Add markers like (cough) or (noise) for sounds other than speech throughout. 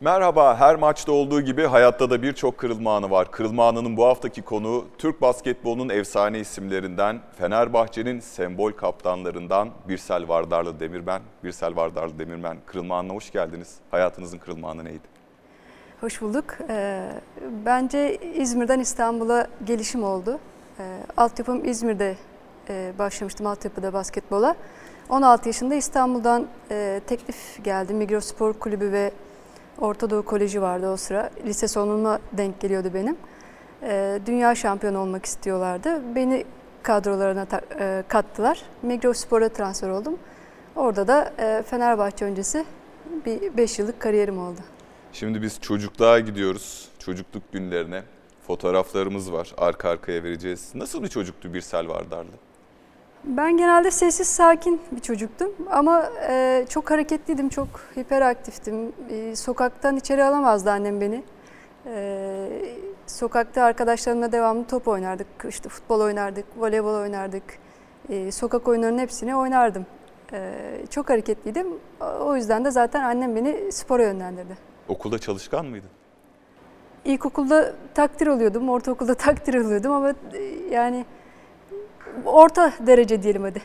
Merhaba, her maçta olduğu gibi hayatta da birçok kırılma anı var. Kırılma anının bu haftaki konu Türk basketbolunun efsane isimlerinden, Fenerbahçe'nin sembol kaptanlarından Birsel Vardarlı Demirmen. Birsel Vardarlı Demirmen, kırılma anına hoş geldiniz. Hayatınızın kırılma anı neydi? Hoş bulduk. Ee, bence İzmir'den İstanbul'a gelişim oldu. Ee, altyapım İzmir'de e, başlamıştım altyapıda basketbola. 16 yaşında İstanbul'dan e, teklif geldi. Migros Spor Kulübü ve Orta Doğu Koleji vardı o sıra. Lise sonuma denk geliyordu benim. Ee, dünya şampiyonu olmak istiyorlardı. Beni kadrolarına e, kattılar. Migros Spor'a transfer oldum. Orada da e, Fenerbahçe öncesi bir 5 yıllık kariyerim oldu. Şimdi biz çocukluğa gidiyoruz, çocukluk günlerine. Fotoğraflarımız var, arka arkaya vereceğiz. Nasıl bir çocuktu Birsel Vardarlı? Ben genelde sessiz, sakin bir çocuktum ama e, çok hareketliydim, çok hiperaktiftim. E, sokaktan içeri alamazdı annem beni. E, sokakta arkadaşlarımla devamlı top oynardık, işte futbol oynardık, voleybol oynardık. E, sokak oyunlarının hepsini oynardım. E, çok hareketliydim. O yüzden de zaten annem beni spora yönlendirdi. Okulda çalışkan mıydın? İlkokulda takdir alıyordum, ortaokulda (laughs) takdir alıyordum ama e, yani orta derece diyelim hadi.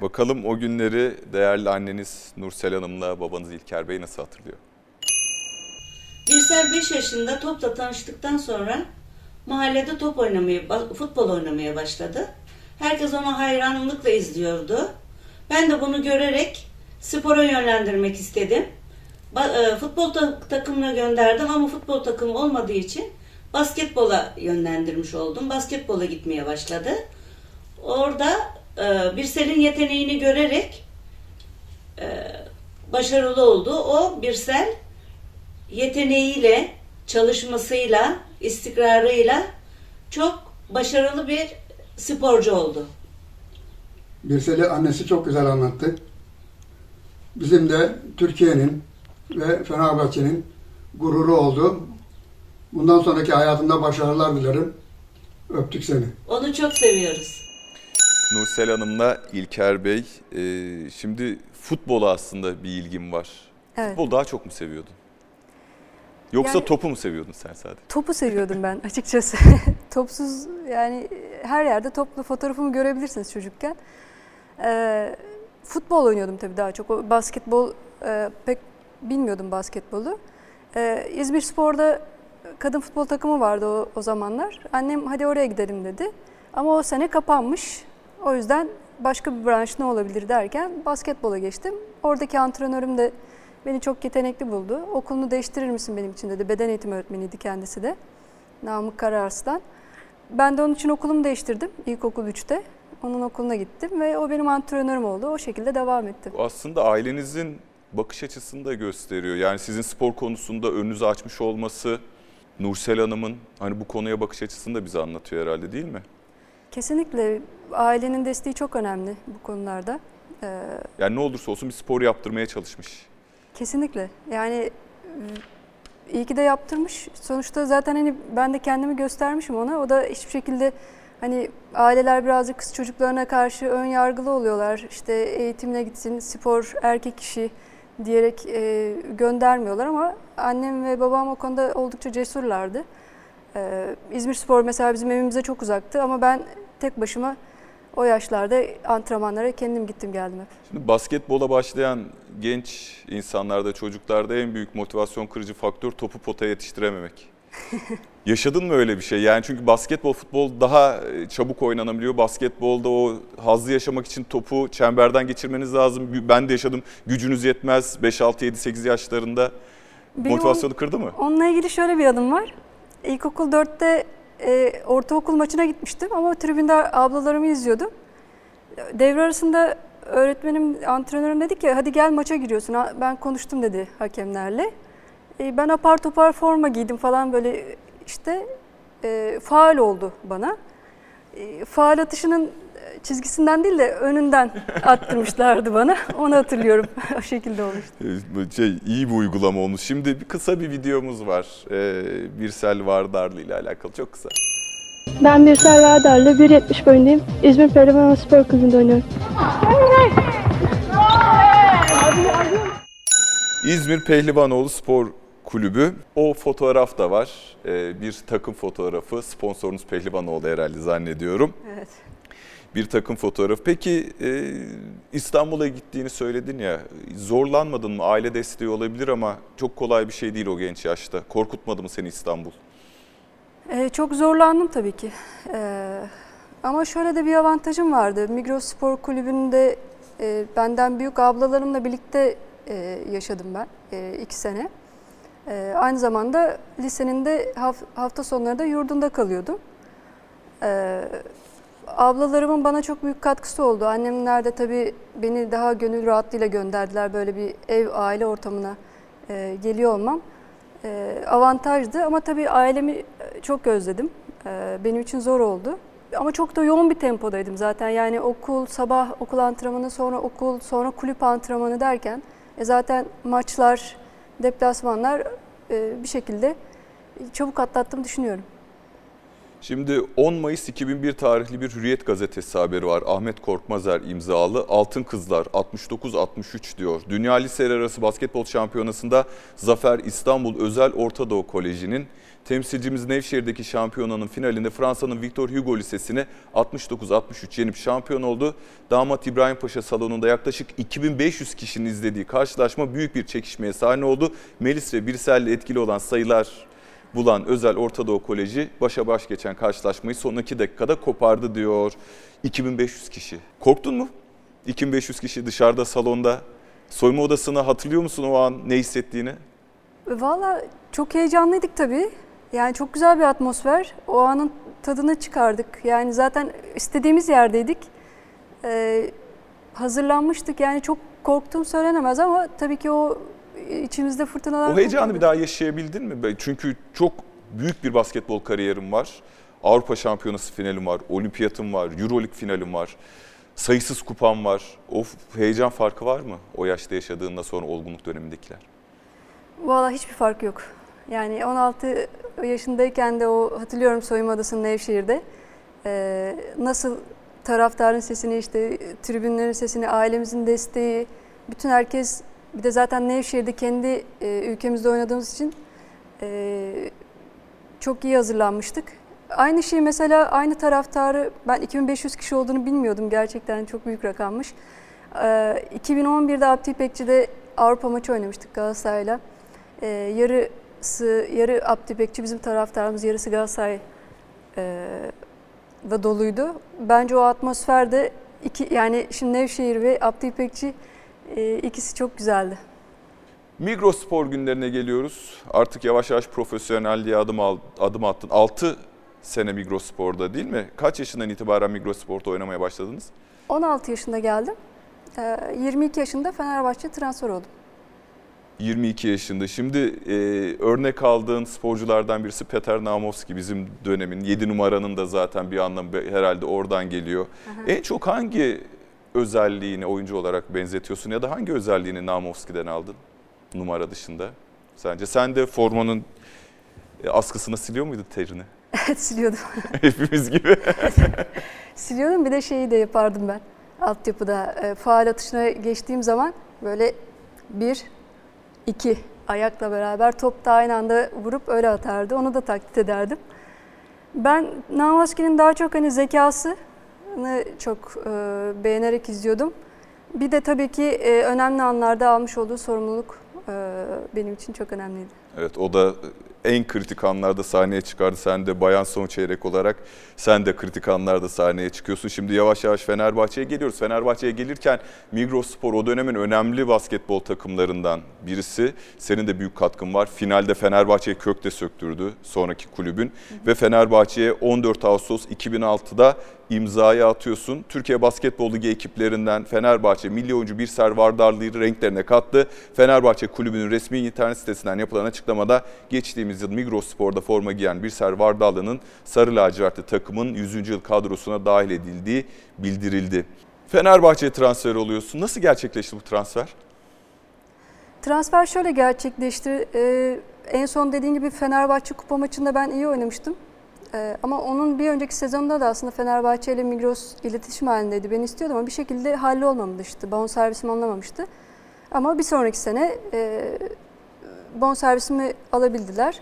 Bakalım o günleri değerli anneniz Nursel Hanım'la babanız İlker Bey nasıl hatırlıyor? Birsel 5 yaşında topla tanıştıktan sonra mahallede top oynamaya, futbol oynamaya başladı. Herkes onu hayranlıkla izliyordu. Ben de bunu görerek spora yönlendirmek istedim. E, futbol ta- takımına gönderdim ama futbol takımı olmadığı için basketbola yönlendirmiş oldum. Basketbola gitmeye başladı. Orada e, Birsel'in yeteneğini görerek e, başarılı oldu. O Birsel yeteneğiyle, çalışmasıyla, istikrarıyla çok başarılı bir sporcu oldu. Birsel'i annesi çok güzel anlattı. Bizim de Türkiye'nin ve Fenerbahçe'nin gururu oldu. Bundan sonraki hayatında başarılar dilerim. Öptük seni. Onu çok seviyoruz. Nursel Hanım'la İlker Bey, e, şimdi futbola aslında bir ilgim var. Evet. Futbol daha çok mu seviyordun? Yoksa Yani- topu mu seviyordun sen sadece? Topu seviyordum ben (laughs) açıkçası. (laughs) Topsuz yani her yerde toplu fotoğrafımı görebilirsiniz çocukken. Ee, futbol oynuyordum tabii daha çok. O basketbol e, pek bilmiyordum basketbolu. Ee, İzmir Spor'da kadın futbol takımı vardı o, o zamanlar. Annem hadi oraya gidelim dedi. Ama o sene kapanmış. O yüzden başka bir branş ne olabilir derken basketbola geçtim. Oradaki antrenörüm de beni çok yetenekli buldu. Okulunu değiştirir misin benim için dedi. Beden eğitimi öğretmeniydi kendisi de. Namık Kararslan. Ben de onun için okulumu değiştirdim. İlkokul 3'te. Onun okuluna gittim ve o benim antrenörüm oldu. O şekilde devam ettim. Aslında ailenizin bakış açısını da gösteriyor. Yani sizin spor konusunda önünüzü açmış olması, Nursel Hanım'ın hani bu konuya bakış açısını da bize anlatıyor herhalde değil mi? Kesinlikle ailenin desteği çok önemli bu konularda. Ee, Yani ne olursa olsun bir spor yaptırmaya çalışmış. Kesinlikle. Yani e, iyi ki de yaptırmış. Sonuçta zaten hani ben de kendimi göstermişim ona. O da hiçbir şekilde hani aileler birazcık kız çocuklarına karşı ön yargılı oluyorlar. İşte eğitimine gitsin, spor erkek işi diyerek e, göndermiyorlar ama annem ve babam o konuda oldukça cesurlardı. Ee, İzmir Spor mesela bizim evimize çok uzaktı ama ben tek başıma o yaşlarda antrenmanlara kendim gittim geldim hep. Şimdi basketbola başlayan genç insanlarda, çocuklarda en büyük motivasyon kırıcı faktör topu potaya yetiştirememek. (laughs) Yaşadın mı öyle bir şey? Yani çünkü basketbol, futbol daha e, çabuk oynanabiliyor. Basketbolda o hazzı yaşamak için topu çemberden geçirmeniz lazım. Ben de yaşadım. Gücünüz yetmez. 5, 6, 7, 8 yaşlarında. Benim Motivasyonu kırdı mı? Onunla ilgili şöyle bir adım var. İlkokul 4'te e, ortaokul maçına gitmiştim ama tribünde ablalarımı izliyordum. Devre arasında öğretmenim, antrenörüm dedi ki hadi gel maça giriyorsun. Ben konuştum dedi hakemlerle. E, ben apar topar forma giydim falan böyle işte e, faal oldu bana. E, faal atışının çizgisinden değil de önünden attırmışlardı bana. Onu hatırlıyorum. (laughs) o şekilde olmuştu. Ee, Şey, iyi bir uygulama olmuş. Şimdi bir kısa bir videomuz var. Ee, Birsel Vardarlı ile alakalı. Çok kısa. Ben Birsel Vardarlı, 1.70 boyundayım. İzmir Pehlivan Spor Kulübü'nde oynuyorum. İzmir Pehlivanoğlu Spor kulübü. O fotoğraf da var. Ee, bir takım fotoğrafı. Sponsorunuz Pehlivanoğlu herhalde zannediyorum. Evet. Bir takım fotoğrafı. Peki e, İstanbul'a gittiğini söyledin ya. Zorlanmadın mı? Aile desteği olabilir ama çok kolay bir şey değil o genç yaşta. Korkutmadı mı seni İstanbul? Ee, çok zorlandım tabii ki. Ee, ama şöyle de bir avantajım vardı. Migros Spor Kulübü'nde e, benden büyük ablalarımla birlikte e, yaşadım ben e, iki sene. E, aynı zamanda lisenin de haf- hafta sonları da yurdunda kalıyordum. E, ablalarımın bana çok büyük katkısı oldu. Annemler de tabii beni daha gönül rahatlığıyla gönderdiler. Böyle bir ev, aile ortamına e, geliyor olmam e, avantajdı. Ama tabii ailemi çok özledim. E, benim için zor oldu. Ama çok da yoğun bir tempodaydım zaten. Yani okul, sabah okul antrenmanı, sonra okul, sonra kulüp antrenmanı derken e, zaten maçlar, deplasmanlar e, bir şekilde çabuk atlattım düşünüyorum. Şimdi 10 Mayıs 2001 tarihli bir Hürriyet gazetesi haberi var. Ahmet Korkmazer imzalı. Altın Kızlar 69-63 diyor. Dünya Liseler Arası Basketbol Şampiyonası'nda Zafer İstanbul Özel Orta Doğu Koleji'nin temsilcimiz Nevşehir'deki şampiyonanın finalinde Fransa'nın Victor Hugo Lisesi'ni 69-63 yenip şampiyon oldu. Damat İbrahim Paşa salonunda yaklaşık 2500 kişinin izlediği karşılaşma büyük bir çekişmeye sahne oldu. Melis ve Birsel'le etkili olan sayılar bulan Özel Orta Doğu Koleji başa baş geçen karşılaşmayı son iki dakikada kopardı diyor. 2500 kişi. Korktun mu? 2500 kişi dışarıda salonda. Soyma odasını hatırlıyor musun o an ne hissettiğini? Valla çok heyecanlıydık tabii. Yani çok güzel bir atmosfer. O anın tadını çıkardık. Yani zaten istediğimiz yerdeydik. Ee, hazırlanmıştık. Yani çok korktuğum söylenemez ama tabii ki o içimizde fırtınalar... O heyecanı kopuyordu. bir daha yaşayabildin mi? Çünkü çok büyük bir basketbol kariyerim var. Avrupa Şampiyonası finalim var, olimpiyatım var, Euroleague finalim var. Sayısız kupam var. O heyecan farkı var mı? O yaşta yaşadığında sonra olgunluk dönemindekiler. Valla hiçbir fark yok. Yani 16 yaşındayken de o hatırlıyorum soyunma odasının Nevşehir'de. Ee, nasıl taraftarın sesini işte tribünlerin sesini, ailemizin desteği, bütün herkes bir de zaten Nevşehir'de kendi e, ülkemizde oynadığımız için e, çok iyi hazırlanmıştık. Aynı şey mesela aynı taraftarı ben 2500 kişi olduğunu bilmiyordum gerçekten çok büyük rakammış. Ee, 2011'de Abdi İpekçi'de Avrupa maçı oynamıştık Galatasaray'la. Ee, yarısı, yarı Abdi İpekçi bizim taraftarımız, yarısı Galatasaray e, da doluydu. Bence o atmosferde iki, yani şimdi Nevşehir ve Abdi İpekçi e, ikisi çok güzeldi. Migros Spor günlerine geliyoruz. Artık yavaş yavaş profesyonelliğe adım, al, adım attın. 6 sene Migros Spor'da değil mi? Kaç yaşından itibaren Migros Spor'da oynamaya başladınız? 16 yaşında geldim. Ee, 22 yaşında Fenerbahçe transfer oldum. 22 yaşında. Şimdi e, örnek aldığın sporculardan birisi Peter Namovski bizim dönemin 7 numaranın da zaten bir anlamı herhalde oradan geliyor. En çok hangi özelliğini oyuncu olarak benzetiyorsun ya da hangi özelliğini Namovski'den aldın numara dışında? Sence sen de formanın e, askısını siliyor muydun terini? (laughs) Evet siliyordum. (laughs) Hepimiz gibi. (laughs) Siliyordum bir de şeyi de yapardım ben. Altyapıda e, faal atışına geçtiğim zaman böyle bir, iki ayakla beraber top da aynı anda vurup öyle atardı. Onu da taklit ederdim. Ben Namaski'nin daha çok hani zekasını çok e, beğenerek izliyordum. Bir de tabii ki e, önemli anlarda almış olduğu sorumluluk e, benim için çok önemliydi. Evet o da en kritik anlarda sahneye çıkardı. Sen de bayan son çeyrek olarak sen de kritik anlarda sahneye çıkıyorsun. Şimdi yavaş yavaş Fenerbahçe'ye geliyoruz. Fenerbahçe'ye gelirken Migros Spor o dönemin önemli basketbol takımlarından birisi. Senin de büyük katkın var. Finalde Fenerbahçe'yi kökte söktürdü sonraki kulübün. Ve Fenerbahçe'ye 14 Ağustos 2006'da imzayı atıyorsun. Türkiye Basketbol Ligi ekiplerinden Fenerbahçe milli oyuncu Birser Vardarlı'yı renklerine kattı. Fenerbahçe kulübünün resmi internet sitesinden yapılan açıklamada geçtiğimiz yıl Migros Spor'da forma giyen Birser Vardarlı'nın sarı lacivertli takımın 100. yıl kadrosuna dahil edildiği bildirildi. Fenerbahçe'ye transfer oluyorsun. Nasıl gerçekleşti bu transfer? Transfer şöyle gerçekleşti. Ee, en son dediğim gibi Fenerbahçe kupa maçında ben iyi oynamıştım. Ee, ama onun bir önceki sezonda da aslında Fenerbahçe ile Migros iletişim halindeydi. Ben istiyordum ama bir şekilde halli olmamıştı. Bon servisim anlamamıştı. Ama bir sonraki sene e, bon servisimi alabildiler.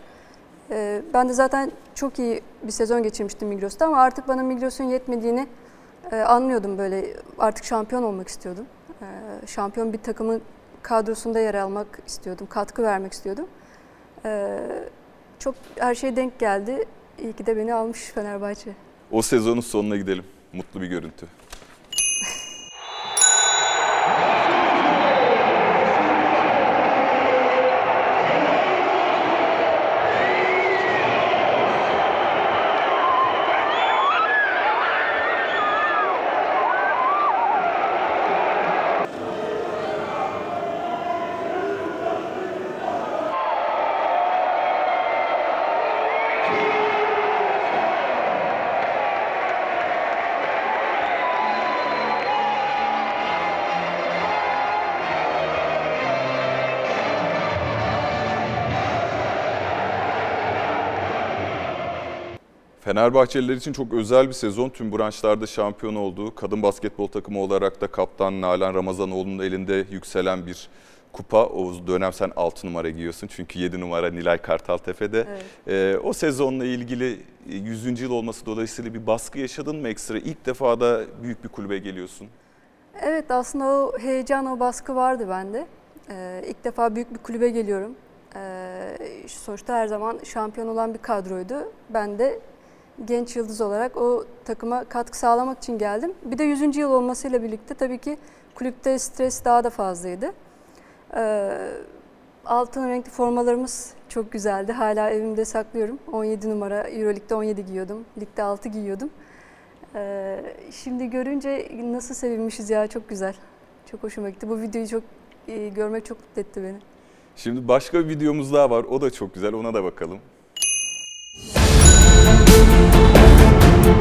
E, ben de zaten çok iyi bir sezon geçirmiştim Migros'ta ama artık bana Migros'un yetmediğini e, anlıyordum böyle. Artık şampiyon olmak istiyordum. E, şampiyon bir takımın kadrosunda yer almak istiyordum, katkı vermek istiyordum. E, çok her şey denk geldi. İyi ki de beni almış Fenerbahçe. O sezonun sonuna gidelim. Mutlu bir görüntü. Fenerbahçeliler için çok özel bir sezon. Tüm branşlarda şampiyon olduğu, kadın basketbol takımı olarak da kaptan Nalan Ramazanoğlu'nun elinde yükselen bir kupa. O dönem sen 6 numara giyiyorsun çünkü 7 numara Nilay Kartaltepe'de. Evet. Ee, o sezonla ilgili 100. yıl olması dolayısıyla bir baskı yaşadın mı ekstra? İlk defa da büyük bir kulübe geliyorsun. Evet aslında o heyecan, o baskı vardı bende. Ee, ilk defa büyük bir kulübe geliyorum. Ee, sonuçta her zaman şampiyon olan bir kadroydu. Ben de genç yıldız olarak o takıma katkı sağlamak için geldim. Bir de 100. yıl olmasıyla birlikte tabii ki kulüpte stres daha da fazlaydı. Ee, altın renkli formalarımız çok güzeldi. Hala evimde saklıyorum. 17 numara, Euroleague'de 17 giyiyordum. Ligde 6 giyiyordum. Ee, şimdi görünce nasıl sevinmişiz ya çok güzel. Çok hoşuma gitti. Bu videoyu çok e, görmek çok mutlu etti beni. Şimdi başka bir videomuz daha var. O da çok güzel. Ona da bakalım.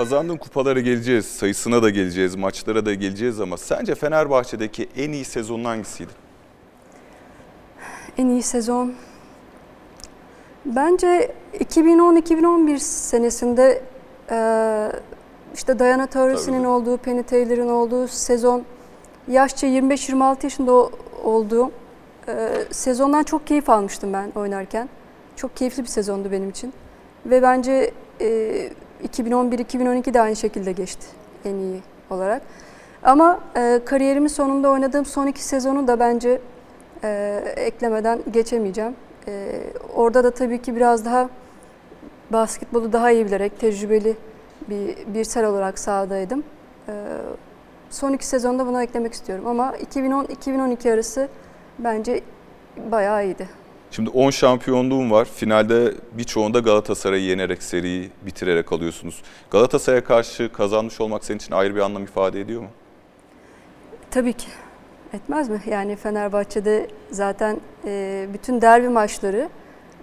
Kazandığın kupalara geleceğiz, sayısına da geleceğiz, maçlara da geleceğiz ama sence Fenerbahçe'deki en iyi sezonun hangisiydi? En iyi sezon. Bence 2010-2011 senesinde e, işte Diana Tabii. olduğu, Penny Taylor'ın olduğu sezon yaşça 25-26 yaşında o- olduğum e, sezondan çok keyif almıştım ben oynarken. Çok keyifli bir sezondu benim için. Ve bence e, 2011-2012 de aynı şekilde geçti en iyi olarak. Ama e, kariyerimin sonunda oynadığım son iki sezonu da bence e, eklemeden geçemeyeceğim. E, orada da tabii ki biraz daha basketbolu daha iyi bilerek tecrübeli bir birsel olarak sahadaydım. E, son iki sezonda bunu eklemek istiyorum ama 2010-2012 arası bence bayağı iyiydi. Şimdi 10 şampiyonluğun var. Finalde birçoğunda Galatasaray'ı yenerek seriyi bitirerek alıyorsunuz. Galatasaray'a karşı kazanmış olmak senin için ayrı bir anlam ifade ediyor mu? Tabii ki. Etmez mi? Yani Fenerbahçe'de zaten e, bütün derbi maçları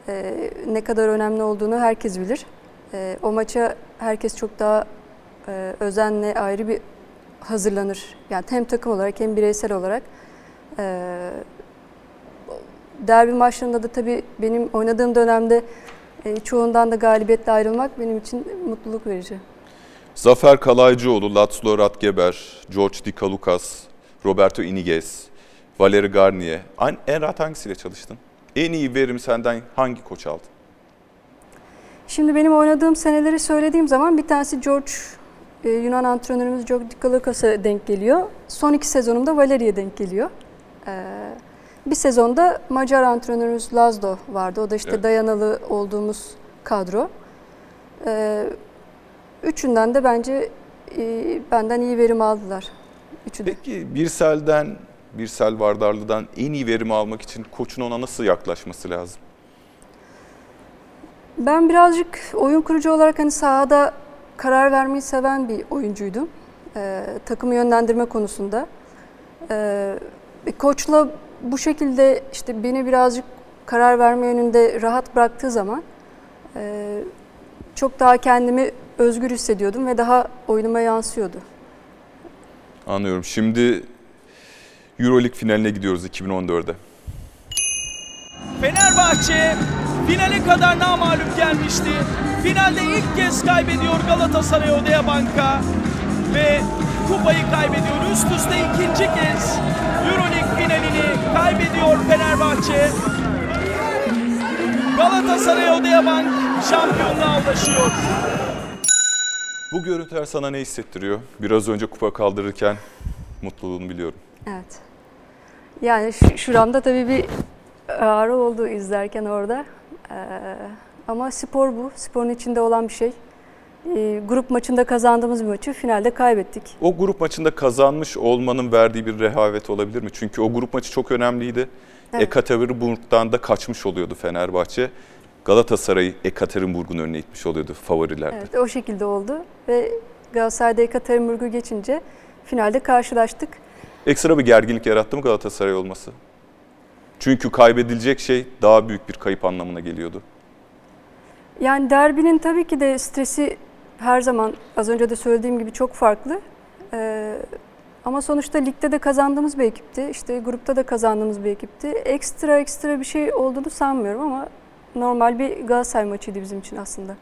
e, ne kadar önemli olduğunu herkes bilir. E, o maça herkes çok daha e, özenle ayrı bir hazırlanır. Yani hem takım olarak hem bireysel olarak. E, derbi maçlarında da tabii benim oynadığım dönemde e, çoğundan da galibiyetle ayrılmak benim için mutluluk verici. Zafer Kalaycıoğlu, Laszlo Ratgeber, George Di Kalukas, Roberto Iniguez, Valeri Garnier. En, en rahat hangisiyle çalıştın? En iyi verim senden hangi koç aldın? Şimdi benim oynadığım seneleri söylediğim zaman bir tanesi George, e, Yunan antrenörümüz George Dikalakas'a denk geliyor. Son iki sezonumda Valeri'ye denk geliyor. Ee, bir sezonda Macar antrenörümüz Lazdo vardı. O da işte Evet. dayanalı olduğumuz kadro. Ee, üçünden de bence e, benden iyi verim aldılar. Üçü de. Peki Birsel'den, Birsel Vardarlı'dan en iyi verimi almak için koçun ona nasıl yaklaşması lazım? Ben birazcık oyun kurucu olarak hani sahada karar vermeyi seven bir oyuncuydum. Ee, takımı yönlendirme konusunda. Ee, koçla bu şekilde işte beni birazcık karar verme yönünde rahat bıraktığı zaman e, çok daha kendimi özgür hissediyordum ve daha oyunuma yansıyordu. Anlıyorum. Şimdi Euroleague finaline gidiyoruz 2014'e. Fenerbahçe finale kadar namağlup gelmişti. Finalde ilk kez kaybediyor Galatasaray Odea Banka ve kupayı kaybediyor. Üst üste ikinci kez Euroleague finalini kaybediyor Fenerbahçe. Galatasaray Odea Bank şampiyonluğa ulaşıyor. Bu görüntüler sana ne hissettiriyor? Biraz önce kupa kaldırırken mutluluğunu biliyorum. Evet. Yani şu- şuramda tabii bir ağrı oldu izlerken orada. Ee, ama spor bu. Sporun içinde olan bir şey. Ee, grup maçında kazandığımız bir maçı finalde kaybettik. O grup maçında kazanmış olmanın verdiği bir rehavet olabilir mi? Çünkü o grup maçı çok önemliydi. Evet. Ekaterinburg'dan da kaçmış oluyordu Fenerbahçe. Galatasaray Ekaterinburg'un önüne itmiş oluyordu favorilerde. Evet, o şekilde oldu ve Galatasaray'da Ekaterinburg'u geçince finalde karşılaştık. Ekstra bir gerginlik yarattı mı Galatasaray olması? Çünkü kaybedilecek şey daha büyük bir kayıp anlamına geliyordu. Yani derbinin tabii ki de stresi her zaman az önce de söylediğim gibi çok farklı. Ee, ama sonuçta ligde de kazandığımız bir ekipti. İşte grupta da kazandığımız bir ekipti. Ekstra ekstra bir şey olduğunu sanmıyorum ama normal bir Galatasaray maçıydı bizim için aslında.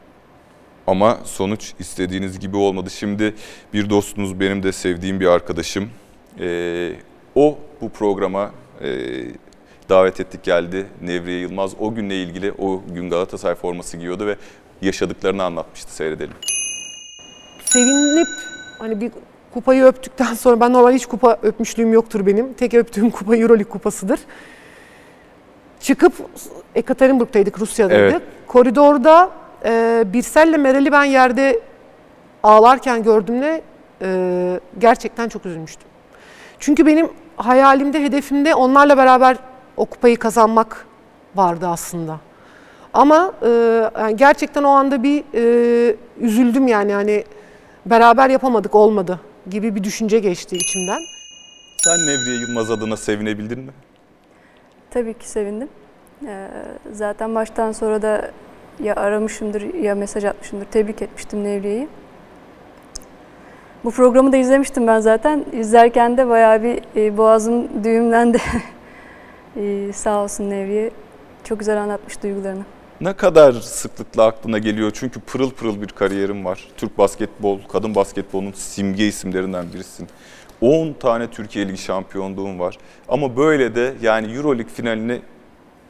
Ama sonuç istediğiniz gibi olmadı. Şimdi bir dostunuz, benim de sevdiğim bir arkadaşım. Ee, o bu programa e, davet ettik geldi. Nevriye Yılmaz o günle ilgili o gün Galatasaray forması giyiyordu ve yaşadıklarını anlatmıştı. Seyredelim. Sevinip hani bir kupayı öptükten sonra ben normal hiç kupa öpmüşlüğüm yoktur benim. Tek öptüğüm kupa Euroleague kupasıdır. Çıkıp Ekaterinburg'daydık, Rusya'daydık. Evet. Koridorda e, Birsel'le Meral'i ben yerde ağlarken gördüğümde e, gerçekten çok üzülmüştüm. Çünkü benim hayalimde, hedefimde onlarla beraber o kupayı kazanmak vardı aslında. Ama e, yani gerçekten o anda bir e, üzüldüm yani hani beraber yapamadık olmadı gibi bir düşünce geçti içimden. Sen Nevriye Yılmaz adına sevinebildin mi? Tabii ki sevindim. Ee, zaten baştan sonra da ya aramışımdır ya mesaj atmışımdır. Tebrik etmiştim Nevriye'yi. Bu programı da izlemiştim ben zaten. İzlerken de bayağı bir e, boğazım düğümlendi. (laughs) e, sağ olsun Nevriye. Çok güzel anlatmış duygularını. Ne kadar sıklıkla aklına geliyor? Çünkü pırıl pırıl bir kariyerim var. Türk basketbol, kadın basketbolunun simge isimlerinden birisin. 10 tane Türkiye Ligi şampiyonluğum var. Ama böyle de yani Euroleague finalini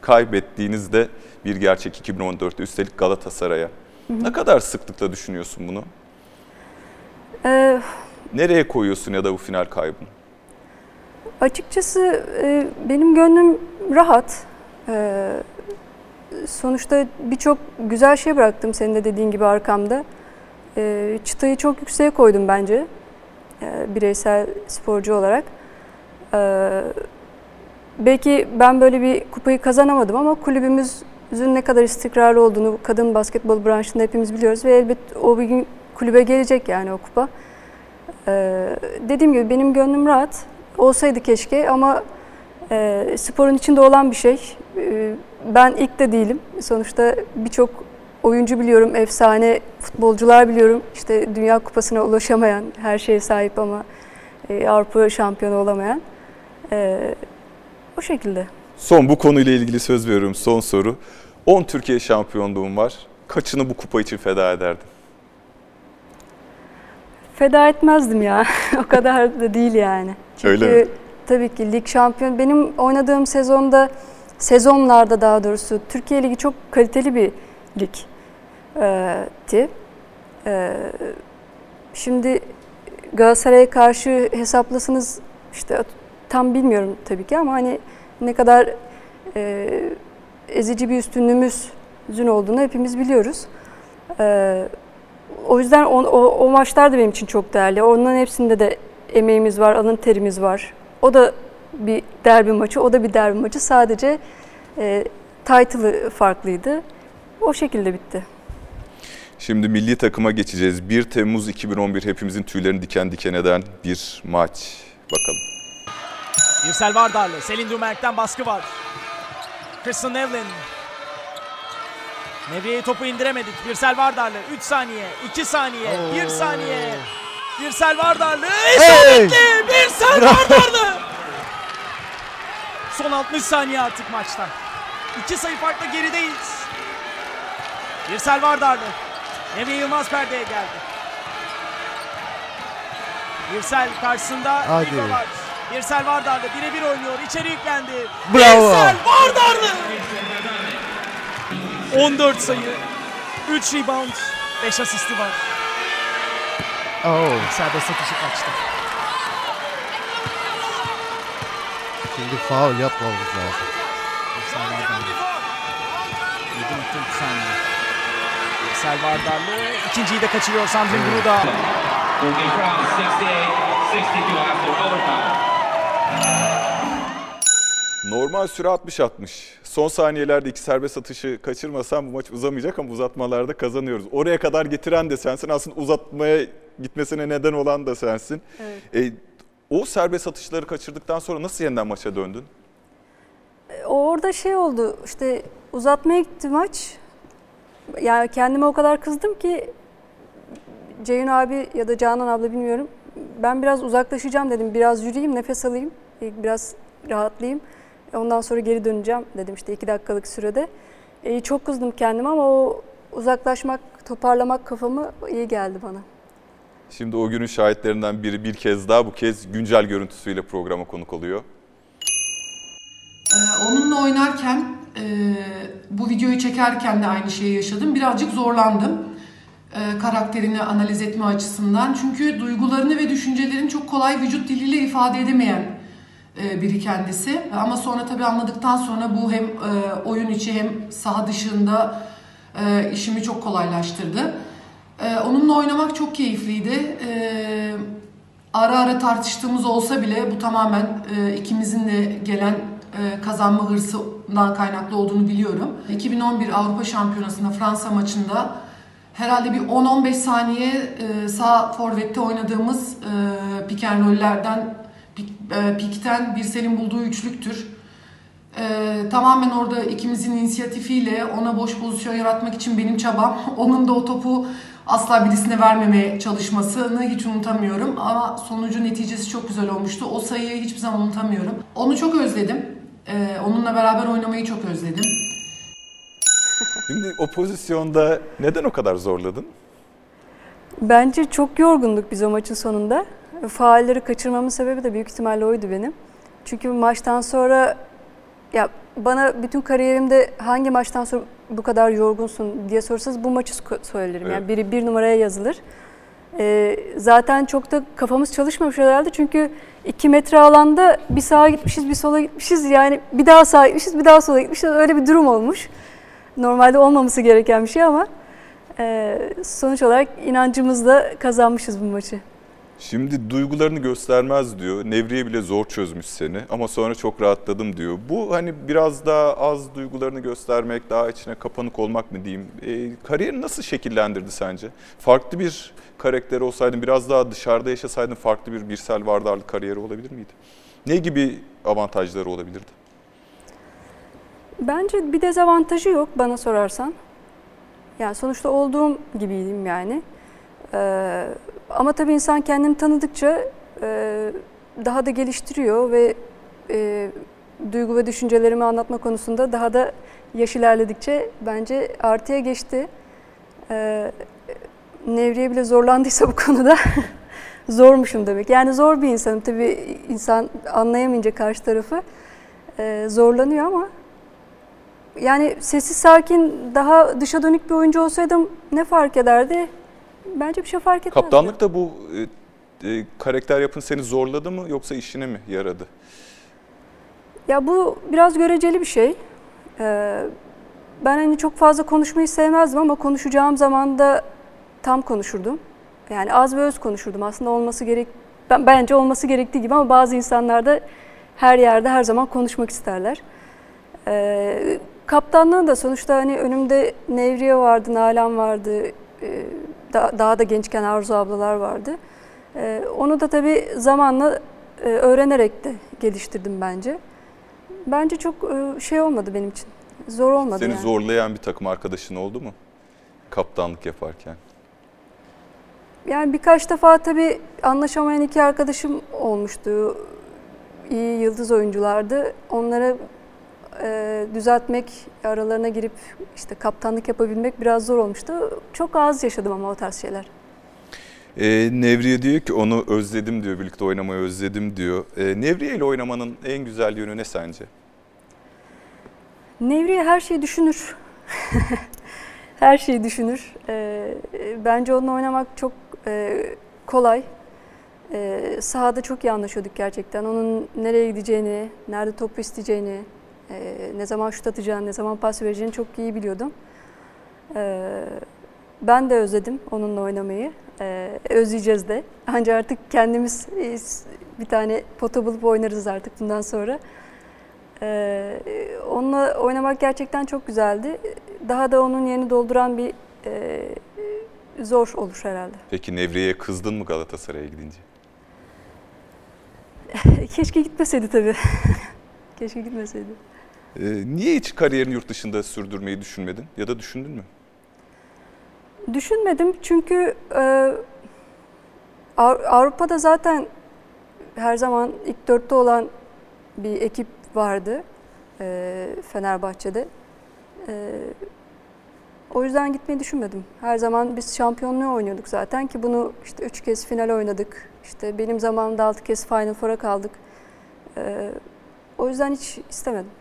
kaybettiğinizde bir gerçek 2014'te üstelik Galatasaray'a. Ne kadar sıklıkla düşünüyorsun bunu? Ee, Nereye koyuyorsun ya da bu final kaybını? Açıkçası e, benim gönlüm rahat. E, sonuçta birçok güzel şey bıraktım senin de dediğin gibi arkamda. E, çıtayı çok yükseğe koydum bence e, bireysel sporcu olarak. E, belki ben böyle bir kupayı kazanamadım ama kulübümüzün ne kadar istikrarlı olduğunu kadın basketbol branşında hepimiz biliyoruz ve elbet o bir gün kulübe gelecek yani o kupa. Ee, dediğim gibi benim gönlüm rahat. Olsaydı keşke ama e, sporun içinde olan bir şey. Ee, ben ilk de değilim. Sonuçta birçok oyuncu biliyorum, efsane futbolcular biliyorum. İşte Dünya Kupası'na ulaşamayan, her şeye sahip ama e, Avrupa şampiyonu olamayan. Ee, o şekilde. Son bu konuyla ilgili söz veriyorum. Son soru. 10 Türkiye şampiyonluğum var. Kaçını bu kupa için feda ederdin? Feda etmezdim ya. (laughs) o kadar da değil yani. Çünkü Öyle mi? tabii ki lig şampiyon. Benim oynadığım sezonda, sezonlarda daha doğrusu Türkiye Ligi çok kaliteli bir ligti. Ee, şimdi Galatasaray'a karşı hesaplasınız işte tam bilmiyorum tabii ki ama hani ne kadar e, ezici bir üstünlüğümüzün olduğunu hepimiz biliyoruz. Ee, o yüzden o, o, o maçlar da benim için çok değerli. Onların hepsinde de emeğimiz var, alın terimiz var. O da bir derbi maçı, o da bir derbi maçı. Sadece e, title'ı farklıydı. O şekilde bitti. Şimdi milli takıma geçeceğiz. 1 Temmuz 2011 hepimizin tüylerini diken diken eden bir maç. Bakalım. Birsel Vardarlı. Selin Dümerk'ten baskı var. Kristen Nevlin. Nevriye'ye topu indiremedik. Birsel Vardarlı. 3 saniye, 2 saniye, 1 saniye. Birsel Vardarlı. İsabetli! Birsel Vardarlı! Son 60 saniye artık maçta. 2 sayı farklı gerideyiz. Birsel Vardarlı. Nevriye Yılmaz perdeye geldi. Birsel karşısında Hadi. Igor var. Birsel Vardarlı birebir oynuyor. İçeri yüklendi. Bravo. Birsel Vardarlı. 14 sayı. 3 rebound. 5 asisti var. Oh. Serbest atışı kaçtı. Şimdi faul yapmamız lazım. Birsel Vardarlı. 7.3 saniye. Birsel Vardarlı. ikinciyi de kaçırıyor Sandrin Gruda. will be crowned 68-62 after overtime. Normal süre 60-60. Son saniyelerde iki serbest atışı kaçırmasam bu maç uzamayacak ama uzatmalarda kazanıyoruz. Oraya kadar getiren de sensin. Aslında uzatmaya gitmesine neden olan da sensin. E, o serbest atışları kaçırdıktan sonra nasıl yeniden maça döndün? Orada şey oldu işte uzatmaya gitti maç. Yani kendime o kadar kızdım ki Ceyhun abi ya da Canan abla bilmiyorum. Ben biraz uzaklaşacağım dedim. Biraz yürüyeyim, nefes alayım. Biraz rahatlayayım. Ondan sonra geri döneceğim dedim işte iki dakikalık sürede. E, çok kızdım kendime ama o uzaklaşmak, toparlamak kafamı iyi geldi bana. Şimdi o günün şahitlerinden biri bir kez daha bu kez güncel görüntüsüyle programa konuk oluyor. Ee, onunla oynarken, e, bu videoyu çekerken de aynı şeyi yaşadım. Birazcık zorlandım e, karakterini analiz etme açısından. Çünkü duygularını ve düşüncelerini çok kolay vücut diliyle ifade edemeyen e, biri kendisi. Ama sonra tabii anladıktan sonra bu hem oyun içi hem saha dışında işimi çok kolaylaştırdı. E, onunla oynamak çok keyifliydi. E, ara ara tartıştığımız olsa bile bu tamamen e, ikimizin de gelen e, kazanma hırsından kaynaklı olduğunu biliyorum. 2011 Avrupa Şampiyonası'nda Fransa maçında herhalde bir 10-15 saniye e, sağ forvette oynadığımız e, roll'lerden pik, e, pikten Birsel'in bulduğu üçlüktür. E, tamamen orada ikimizin inisiyatifiyle ona boş pozisyon yaratmak için benim çabam. (laughs) Onun da o topu asla birisine vermemeye çalışmasını hiç unutamıyorum. Ama sonucu neticesi çok güzel olmuştu. O sayıyı hiçbir zaman unutamıyorum. Onu çok özledim. E, onunla beraber oynamayı çok özledim. Şimdi o pozisyonda neden o kadar zorladın? Bence çok yorgunduk biz o maçın sonunda. Faalleri kaçırmamın sebebi de büyük ihtimalle oydu benim. Çünkü maçtan sonra ya bana bütün kariyerimde hangi maçtan sonra bu kadar yorgunsun diye sorsanız bu maçı söylerim. Yani Evet. biri bir numaraya yazılır. Ee, zaten çok da kafamız çalışmamış herhalde çünkü iki metre alanda bir sağa gitmişiz bir sola gitmişiz yani bir daha sağa gitmişiz bir daha sola gitmişiz öyle bir durum olmuş. Normalde olmaması gereken bir şey ama e, sonuç olarak inancımızla kazanmışız bu maçı. Şimdi duygularını göstermez diyor. Nevriye bile zor çözmüş seni ama sonra çok rahatladım diyor. Bu hani biraz daha az duygularını göstermek, daha içine kapanık olmak mı diyeyim. E, kariyerini nasıl şekillendirdi sence? Farklı bir karakter olsaydın, biraz daha dışarıda yaşasaydın farklı bir Birsel Vardarlı kariyeri olabilir miydi? Ne gibi avantajları olabilirdi? Bence bir dezavantajı yok bana sorarsan. Yani sonuçta olduğum gibiydim yani. Ee, ama tabii insan kendini tanıdıkça e, daha da geliştiriyor ve e, duygu ve düşüncelerimi anlatma konusunda daha da yaş ilerledikçe bence artıya geçti. Ee, Nevriye bile zorlandıysa bu konuda (laughs) zormuşum demek. Yani zor bir insanım tabii insan anlayamayınca karşı tarafı e, zorlanıyor ama yani sessiz sakin daha dışa dönük bir oyuncu olsaydım ne fark ederdi? Bence bir şey fark etmezdi. Kaptanlık da bu e, e, karakter yapın seni zorladı mı yoksa işine mi yaradı? Ya bu biraz göreceli bir şey. Ee, ben hani çok fazla konuşmayı sevmezdim ama konuşacağım zaman da tam konuşurdum. Yani az ve öz konuşurdum. Aslında olması gerek ben, bence olması gerektiği gibi ama bazı insanlar da her yerde her zaman konuşmak isterler. Ee, kaptanlığı da sonuçta hani önümde Nevriye vardı, Nalan vardı, e, da- daha da gençken Arzu ablalar vardı. Ee, onu da tabii zamanla e, öğrenerek de geliştirdim bence. Bence çok e, şey olmadı benim için. Zor olmadı Seni yani. zorlayan bir takım arkadaşın oldu mu? Kaptanlık yaparken. Yani birkaç defa tabii anlaşamayan iki arkadaşım olmuştu. İyi yıldız oyunculardı. Onları e, düzeltmek, aralarına girip işte kaptanlık yapabilmek biraz zor olmuştu. Çok az yaşadım ama o tarz şeyler. Ee, Nevriye diyor ki onu özledim diyor, birlikte oynamayı özledim diyor. Ee, Nevriye ile oynamanın en güzel yönü ne sence? Nevriye her şeyi düşünür. (laughs) her şeyi düşünür. Ee, bence onunla oynamak çok e, kolay. Ee, sahada çok iyi anlaşıyorduk gerçekten. Onun nereye gideceğini, nerede topu isteyeceğini, e, ne zaman şut atacağını, ne zaman pas vereceğini çok iyi biliyordum. Ee, ben de özledim onunla oynamayı. Ee, özleyeceğiz de. Ancak artık kendimiz bir tane pota bulup oynarız artık bundan sonra. Ee, onunla oynamak gerçekten çok güzeldi. Daha da onun yerini dolduran bir e, zor olur herhalde. Peki Nevriye'ye kızdın mı Galatasaray'a gidince? (laughs) Keşke gitmeseydi tabii. (laughs) Keşke gitmeseydi. Ee, niye hiç kariyerini yurt dışında sürdürmeyi düşünmedin ya da düşündün mü? Düşünmedim çünkü e, Av- Avrupa'da zaten her zaman ilk dörtte olan bir ekip vardı e, Fenerbahçe'de. E, o yüzden gitmeyi düşünmedim. Her zaman biz şampiyonluğu oynuyorduk zaten ki bunu işte üç kez final oynadık. İşte benim zamanımda altı kez Final Four'a kaldık. E, o yüzden hiç istemedim.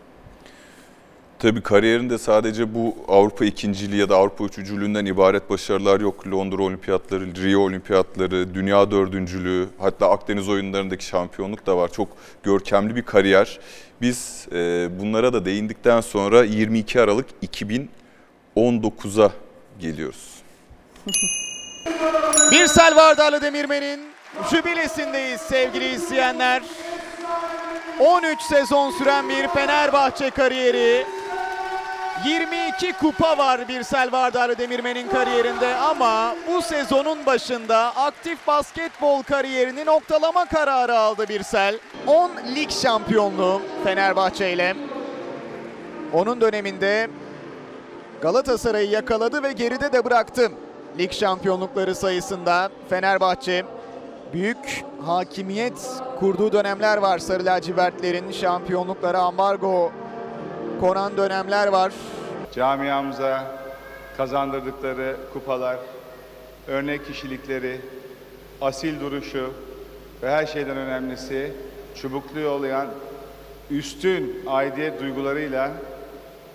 Tabii kariyerinde sadece bu Avrupa ikinciliği ya da Avrupa üçüncülüğünden ibaret başarılar yok. Londra Olimpiyatları, Rio Olimpiyatları, Dünya dördüncülüğü, hatta Akdeniz oyunlarındaki şampiyonluk da var. Çok görkemli bir kariyer. Biz e, bunlara da değindikten sonra 22 Aralık 2019'a geliyoruz. (laughs) Birsel Vardarlı Demirmen'in jübilesindeyiz sevgili izleyenler. 13 sezon süren bir Fenerbahçe kariyeri. 22 kupa var Birsel Vardarlı Demirmen'in kariyerinde ama bu sezonun başında aktif basketbol kariyerini noktalama kararı aldı Birsel. 10 lig şampiyonluğu Fenerbahçe ile. Onun döneminde Galatasaray'ı yakaladı ve geride de bıraktı. Lig şampiyonlukları sayısında Fenerbahçe büyük hakimiyet kurduğu dönemler var. Sarı lacivertlerin şampiyonluklara ambargo konan dönemler var. Camiamıza kazandırdıkları kupalar, örnek kişilikleri, asil duruşu ve her şeyden önemlisi çubuklu yollayan üstün aidiyet duygularıyla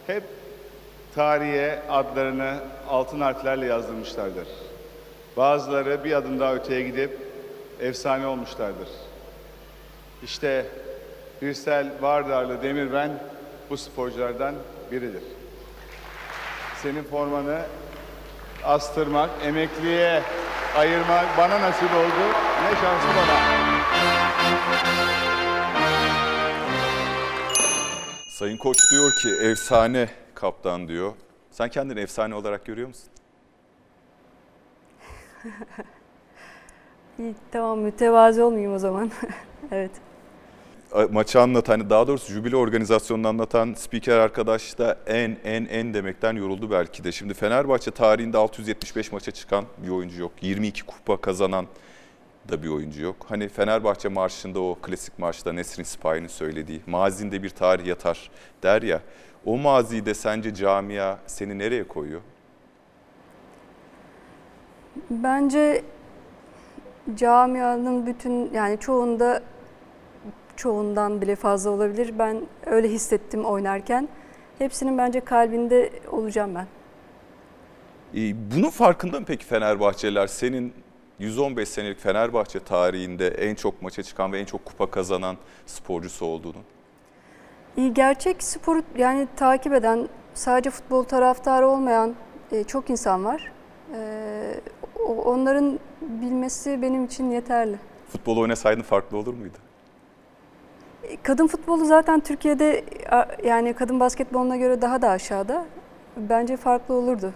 hep tarihe adlarını altın harflerle yazdırmışlardır. Bazıları bir adım daha öteye gidip efsane olmuşlardır. İşte Birsel Vardarlı Demirben bu sporculardan biridir. Senin formanı astırmak, emekliye ayırmak bana nasip oldu. Ne şansı bana. Sayın Koç diyor ki efsane kaptan diyor. Sen kendini efsane olarak görüyor musun? (laughs) İyi, tamam mütevazi olmayayım o zaman. (laughs) evet. Maçı anlatan, hani daha doğrusu jübile organizasyonunu anlatan spiker arkadaş da en en en demekten yoruldu belki de. Şimdi Fenerbahçe tarihinde 675 maça çıkan bir oyuncu yok. 22 kupa kazanan da bir oyuncu yok. Hani Fenerbahçe marşında o klasik marşta Nesrin Sipahi'nin söylediği mazinde bir tarih yatar der ya. O mazide sence camia seni nereye koyuyor? Bence camianın bütün yani çoğunda çoğundan bile fazla olabilir. Ben öyle hissettim oynarken. Hepsinin bence kalbinde olacağım ben. Ee, Bunun farkında mı peki Fenerbahçeliler? Senin 115 senelik Fenerbahçe tarihinde en çok maça çıkan ve en çok kupa kazanan sporcusu olduğunu. Gerçek sporu yani takip eden, sadece futbol taraftarı olmayan e, çok insan var. E, onların bilmesi benim için yeterli. Futbol oynasaydın farklı olur muydu? Kadın futbolu zaten Türkiye'de yani kadın basketboluna göre daha da aşağıda. Bence farklı olurdu.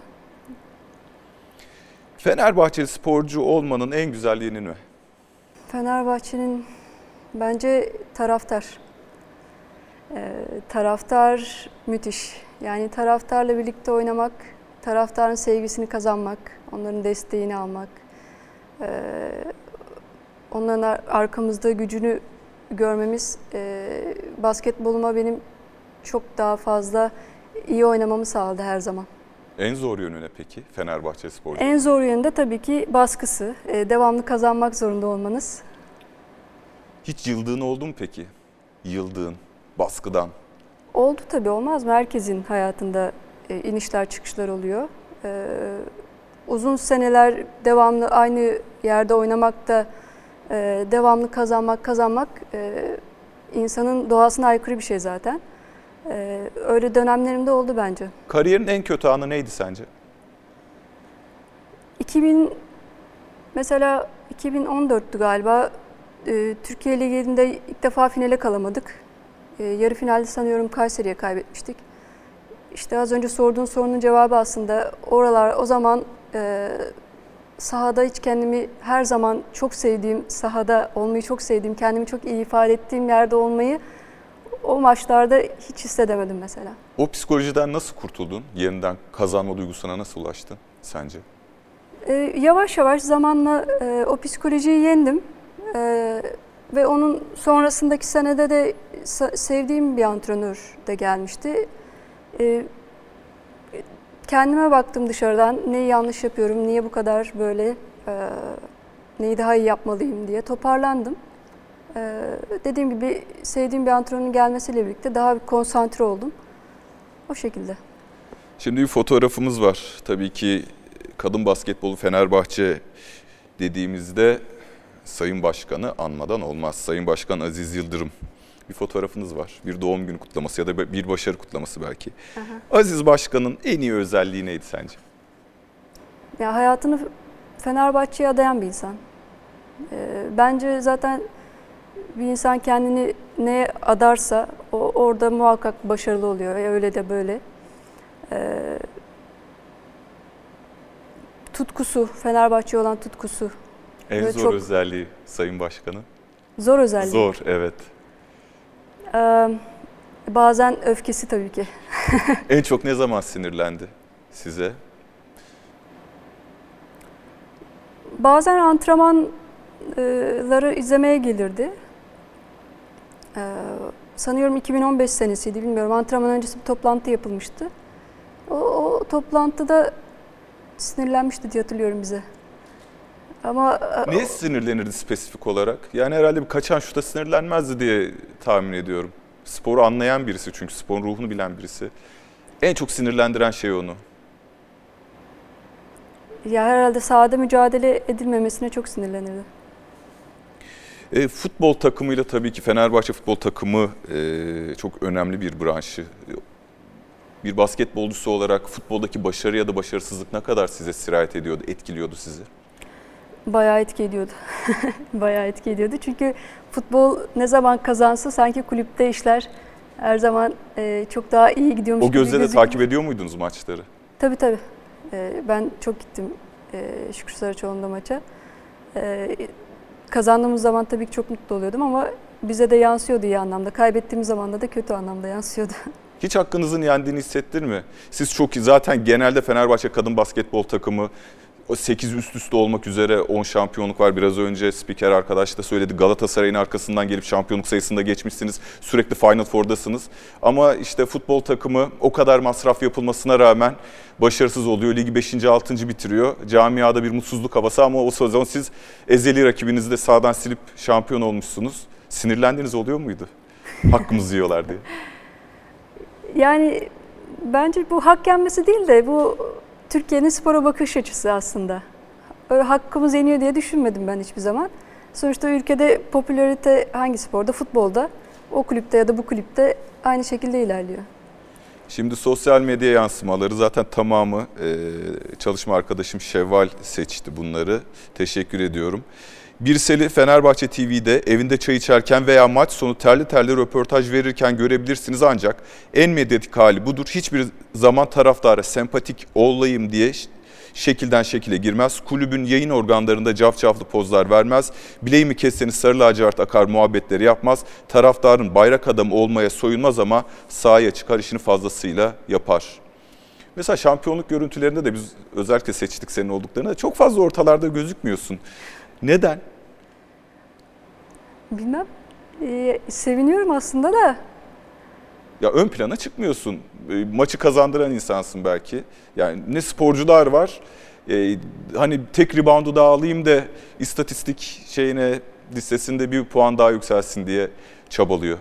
Fenerbahçeli sporcu olmanın en güzel yönü ne? Fenerbahçe'nin Bence taraftar. Ee, taraftar müthiş. Yani taraftarla birlikte oynamak, taraftarın sevgisini kazanmak, onların desteğini almak, ee, onların ar- arkamızda gücünü görmemiz ee, basketboluma benim çok daha fazla iyi oynamamı sağladı her zaman. En zor yönü ne peki Fenerbahçe Sporcu? En zor yönü de tabii ki baskısı. Ee, devamlı kazanmak zorunda olmanız. Hiç yıldığın oldu mu peki? Yıldığın, baskıdan. Oldu tabii olmaz mı? Herkesin hayatında e, inişler çıkışlar oluyor. Ee, uzun seneler devamlı aynı yerde oynamak da e, devamlı kazanmak kazanmak e, insanın doğasına aykırı bir şey zaten. Ee, öyle dönemlerimde oldu bence. Kariyerin en kötü anı neydi sence? 2000 mesela 2014'tü galiba Ee, Türkiye Ligi'nde ilk defa finale kalamadık. Ee, yarı finalde sanıyorum Kayseri'ye kaybetmiştik. İşte az önce sorduğun sorunun cevabı aslında oralar o zaman e, sahada hiç kendimi her zaman çok sevdiğim, sahada olmayı çok sevdiğim, kendimi çok iyi ifade ettiğim yerde olmayı o maçlarda hiç hissedemedim mesela. O psikolojiden nasıl kurtuldun? Yeniden kazanma duygusuna nasıl ulaştın sence? Ee, yavaş yavaş zamanla e, o psikolojiyi yendim. Ee, ve onun sonrasındaki senede de sevdiğim bir antrenör de gelmişti. Ee, kendime baktım dışarıdan. Neyi yanlış yapıyorum, niye bu kadar böyle, e, neyi daha iyi yapmalıyım diye toparlandım. Ee, dediğim gibi sevdiğim bir antrenörün gelmesiyle birlikte daha bir konsantre oldum. O şekilde. Şimdi bir fotoğrafımız var. Tabii ki kadın basketbolu Fenerbahçe dediğimizde Sayın Başkan'ı anmadan olmaz. Sayın Başkan Aziz Yıldırım bir fotoğrafınız var. Bir doğum günü kutlaması ya da bir başarı kutlaması belki. Aziz Başkan'ın en iyi özelliği neydi sence? Ya hayatını Fenerbahçe'ye adayan bir insan. Ee, bence zaten bir insan kendini neye adarsa o orada muhakkak başarılı oluyor. Ya Öyle de böyle. Ee, tutkusu, Fenerbahçe olan tutkusu. En Böyle zor çok- özelliği Sayın Başkan'ın. Zor özelliği. Zor, evet. Ee, bazen öfkesi tabii ki. (laughs) En çok ne zaman sinirlendi size? Bazen antrenmanları izlemeye gelirdi. Ee, sanıyorum 2015 senesiydi bilmiyorum. Antrenman öncesi bir toplantı yapılmıştı. O, o toplantıda sinirlenmişti diye hatırlıyorum bize. Ama e, Niye sinirlenirdi spesifik olarak? Yani herhalde bir kaçan şuta sinirlenmezdi diye tahmin ediyorum. Sporu anlayan birisi çünkü sporun ruhunu bilen birisi. En çok sinirlendiren şey onu. ya herhalde sahada mücadele edilmemesine çok sinirlenirdi. E, futbol takımıyla tabii ki Fenerbahçe futbol takımı e, çok önemli bir branşı. Bir basketbolcusu olarak futboldaki başarı ya da başarısızlık ne kadar size sirayet ediyordu, etkiliyordu sizi? Bayağı etki ediyordu. (laughs) Bayağı etki ediyordu. Çünkü futbol ne zaman kazansa sanki kulüpte işler her zaman e, çok daha iyi gidiyormuş O gibi gözle de takip ediyor muydunuz maçları? Tabii tabii. Ee, ben çok gittim e, Şükrü Saraçoğlu'nda maça. Ee, kazandığımız zaman tabii ki çok mutlu oluyordum ama bize de yansıyordu iyi anlamda. Kaybettiğimiz zaman da, kötü anlamda yansıyordu. (laughs) Hiç hakkınızın yendiğini hissettir mi? Siz çok. Zaten genelde Fenerbahçe kadın basketbol takımı o 8 üst üste olmak üzere 10 şampiyonluk var. Biraz önce spiker arkadaş da söyledi. Galatasaray'ın arkasından gelip şampiyonluk sayısında geçmişsiniz. Sürekli Final Four'dasınız. Ama işte futbol takımı o kadar masraf yapılmasına rağmen başarısız oluyor. Ligi 5. 6. bitiriyor. Camiada bir mutsuzluk havası ama o sezon siz ezeli rakibinizi de sağdan silip şampiyon olmuşsunuz. Sinirlendiğiniz oluyor muydu? Hakkımızı yiyorlar diye. Yani bence bu hak yenmesi değil de bu Türkiye'nin spora bakış açısı aslında. Öyle hakkımız yeniyor diye düşünmedim ben hiçbir zaman. Sonuçta ülkede popülarite hangi sporda? Futbolda. O kulüpte ya da bu kulüpte aynı şekilde ilerliyor. Şimdi sosyal medya yansımaları zaten tamamı çalışma arkadaşım Şevval seçti bunları. Teşekkür ediyorum. Birsel'i Fenerbahçe TV'de evinde çay içerken veya maç sonu terli terli röportaj verirken görebilirsiniz ancak en medyatik hali budur. Hiçbir zaman taraftara sempatik olayım diye şekilden şekile girmez. Kulübün yayın organlarında cafcaflı pozlar vermez. Bileğimi kesseniz sarı lacivert akar muhabbetleri yapmaz. Taraftarın bayrak adamı olmaya soyunmaz ama sahaya çıkar işini fazlasıyla yapar. Mesela şampiyonluk görüntülerinde de biz özellikle seçtik senin olduklarını da çok fazla ortalarda gözükmüyorsun. Neden? Bilmem. Ee, seviniyorum aslında da. Ya ön plana çıkmıyorsun. E, Maçı kazandıran insansın belki. Yani ne sporcular var. e, hani tek reboundu daha alayım da istatistik şeyine listesinde bir puan daha yükselsin diye çabalıyor.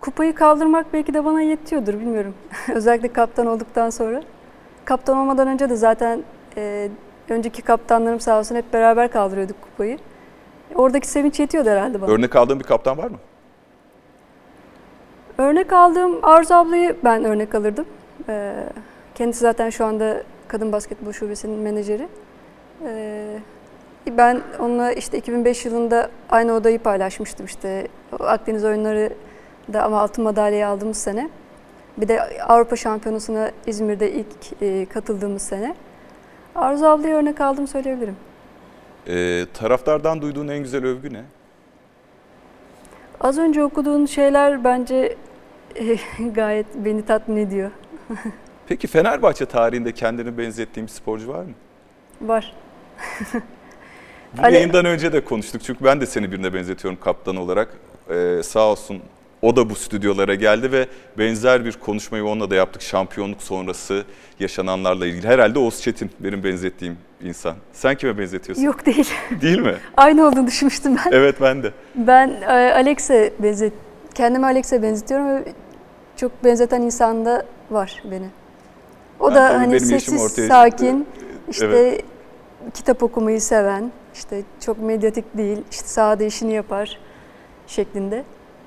Kupayı kaldırmak belki de bana yetiyordur bilmiyorum. (laughs) Özellikle kaptan olduktan sonra. Kaptan olmadan önce de zaten e, önceki kaptanlarım sağ olsun hep beraber kaldırıyorduk kupayı. Oradaki sevinç yetiyordu herhalde bana. Örnek aldığın bir kaptan var mı? Örnek aldığım Arzu ablayı ben örnek alırdım. Ee, kendisi zaten şu anda Kadın Basketbol Şubesi'nin menajeri. Ee, ben onunla işte 2005 yılında aynı odayı paylaşmıştım işte Akdeniz oyunları da ama altın madalyayı aldığımız sene. Bir de Avrupa Şampiyonası'na İzmir'de ilk e, katıldığımız sene. Arzu ablayı örnek aldım söyleyebilirim. E, taraftardan duyduğun en güzel övgü ne? Az önce okuduğun şeyler bence e, (laughs) gayet beni tatmin ediyor. Peki Fenerbahçe tarihinde kendini benzettiğin bir sporcu var mı? Var. Bu Ali- yayından önce de konuştuk çünkü ben de seni birine benzetiyorum kaptan olarak. Ee, sağ olsun o da bu stüdyolara geldi ve benzer bir konuşmayı onunla da yaptık şampiyonluk sonrası yaşananlarla ilgili. Herhalde Oğuz Çetin benim benzettiğim insan. Sen kime benzetiyorsun? Yok değil. (laughs) Değil mi? Aynı olduğunu düşünmüştüm ben. Evet ben de. Ben e, Alex'e benzet, kendimi Alex'e benzetiyorum ve çok benzeten insan da var beni. O Ben da hani sessiz, ortaya sakin, işte Evet. kitap okumayı seven, işte çok medyatik değil, işte sahada işini yapar şeklinde.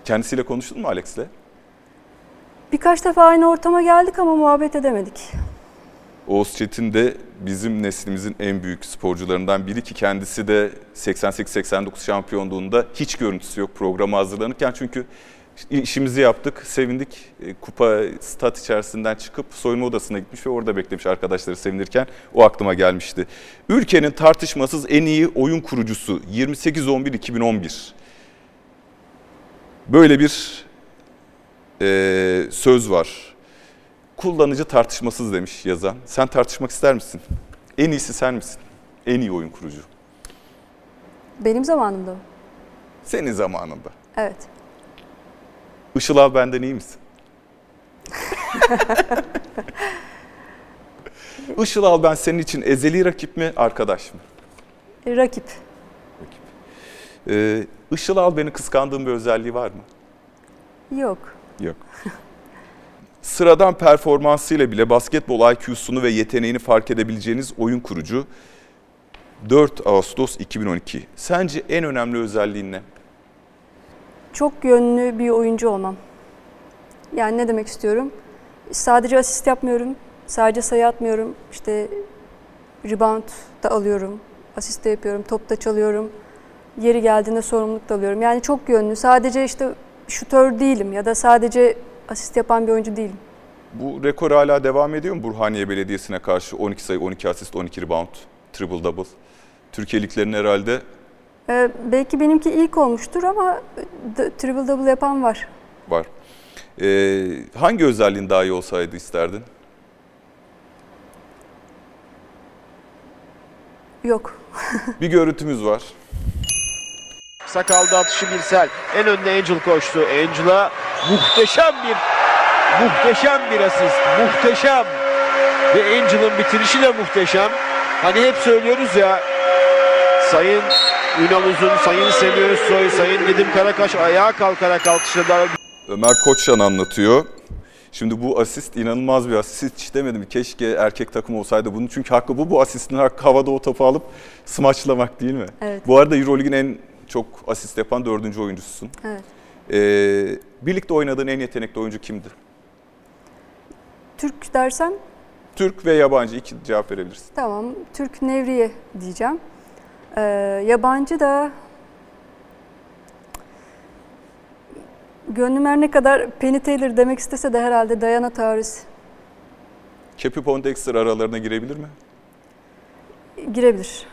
Kendisiyle konuştun mu Alex'le? Birkaç defa aynı ortama geldik ama muhabbet edemedik. Oğuz Çetin de bizim neslimizin en büyük sporcularından biri ki kendisi de 88-89 şampiyonluğunda hiç görüntüsü yok programa hazırlanırken çünkü işimizi yaptık, sevindik. E, Kupa stat içerisinden çıkıp soyunma odasına gitmiş ve orada beklemiş arkadaşları sevinirken o aklıma gelmişti. Ülkenin tartışmasız en iyi oyun kurucusu 28-11-2011. Böyle bir e, söz var. Kullanıcı tartışmasız demiş yazan. Sen tartışmak ister misin? En iyisi sen misin? En iyi oyun kurucu. Benim zamanımda o. Senin zamanında. Evet. Işıl abi benden iyi misin? (laughs) Işıl al ben senin için ezeli rakip mi, arkadaş mı? Rakip. Ee, Işıl al beni kıskandığın bir özelliği var mı? Yok. Yok. (laughs) Sıradan performansıyla bile basketbol IQ'sunu ve yeteneğini fark edebileceğiniz oyun kurucu 4 Ağustos 2012. Sence en önemli özelliğin ne? çok yönlü bir oyuncu olmam. Yani ne demek istiyorum? Sadece asist yapmıyorum, sadece sayı atmıyorum. İşte rebound da alıyorum, asist de yapıyorum, top da çalıyorum. Yeri geldiğinde sorumluluk da alıyorum. Yani çok yönlü. Sadece işte şutör değilim ya da sadece asist yapan bir oyuncu değilim. Bu rekor hala devam ediyor mu Burhaniye Belediyesi'ne karşı 12 sayı, 12 asist, 12 rebound, triple double? Türkiye liglerinin herhalde Ee, belki benimki ilk olmuştur ama triple double yapan var. var. Ee, hangi özelliğin daha iyi olsaydı isterdin? Yok. Bir görüntümüz var. Sakalda atışı Birsel. En önde Angel koştu. Angel'a muhteşem bir muhteşem bir asist. Muhteşem. Ve Angel'ın bitirişi de muhteşem. Hani hep söylüyoruz ya Sayın Ünal Uzun, Sayın Semih Özsoy, Sayın Nedim Karakaş ayağa kalkarak alkışladılar. Ömer Koçyan anlatıyor. Şimdi bu asist inanılmaz bir asist. Hiç demedim keşke erkek takım olsaydı bunun. Çünkü hakkı bu. Bu asistin hakkı havada o topu alıp smaçlamak değil mi? Evet. Bu arada Euroleague'in en çok asist yapan dördüncü oyuncususun. Evet. Ee, birlikte oynadığın en yetenekli oyuncu kimdi? Türk dersen Türk ve yabancı iki cevap verebilirsin. Tamam. Türk Nevriye diyeceğim. Ee, yabancı da gönlüm her ne kadar Penny Taylor demek istese de herhalde Diana Taurus. Cappy Pondexter aralarına girebilir mi? girebilir.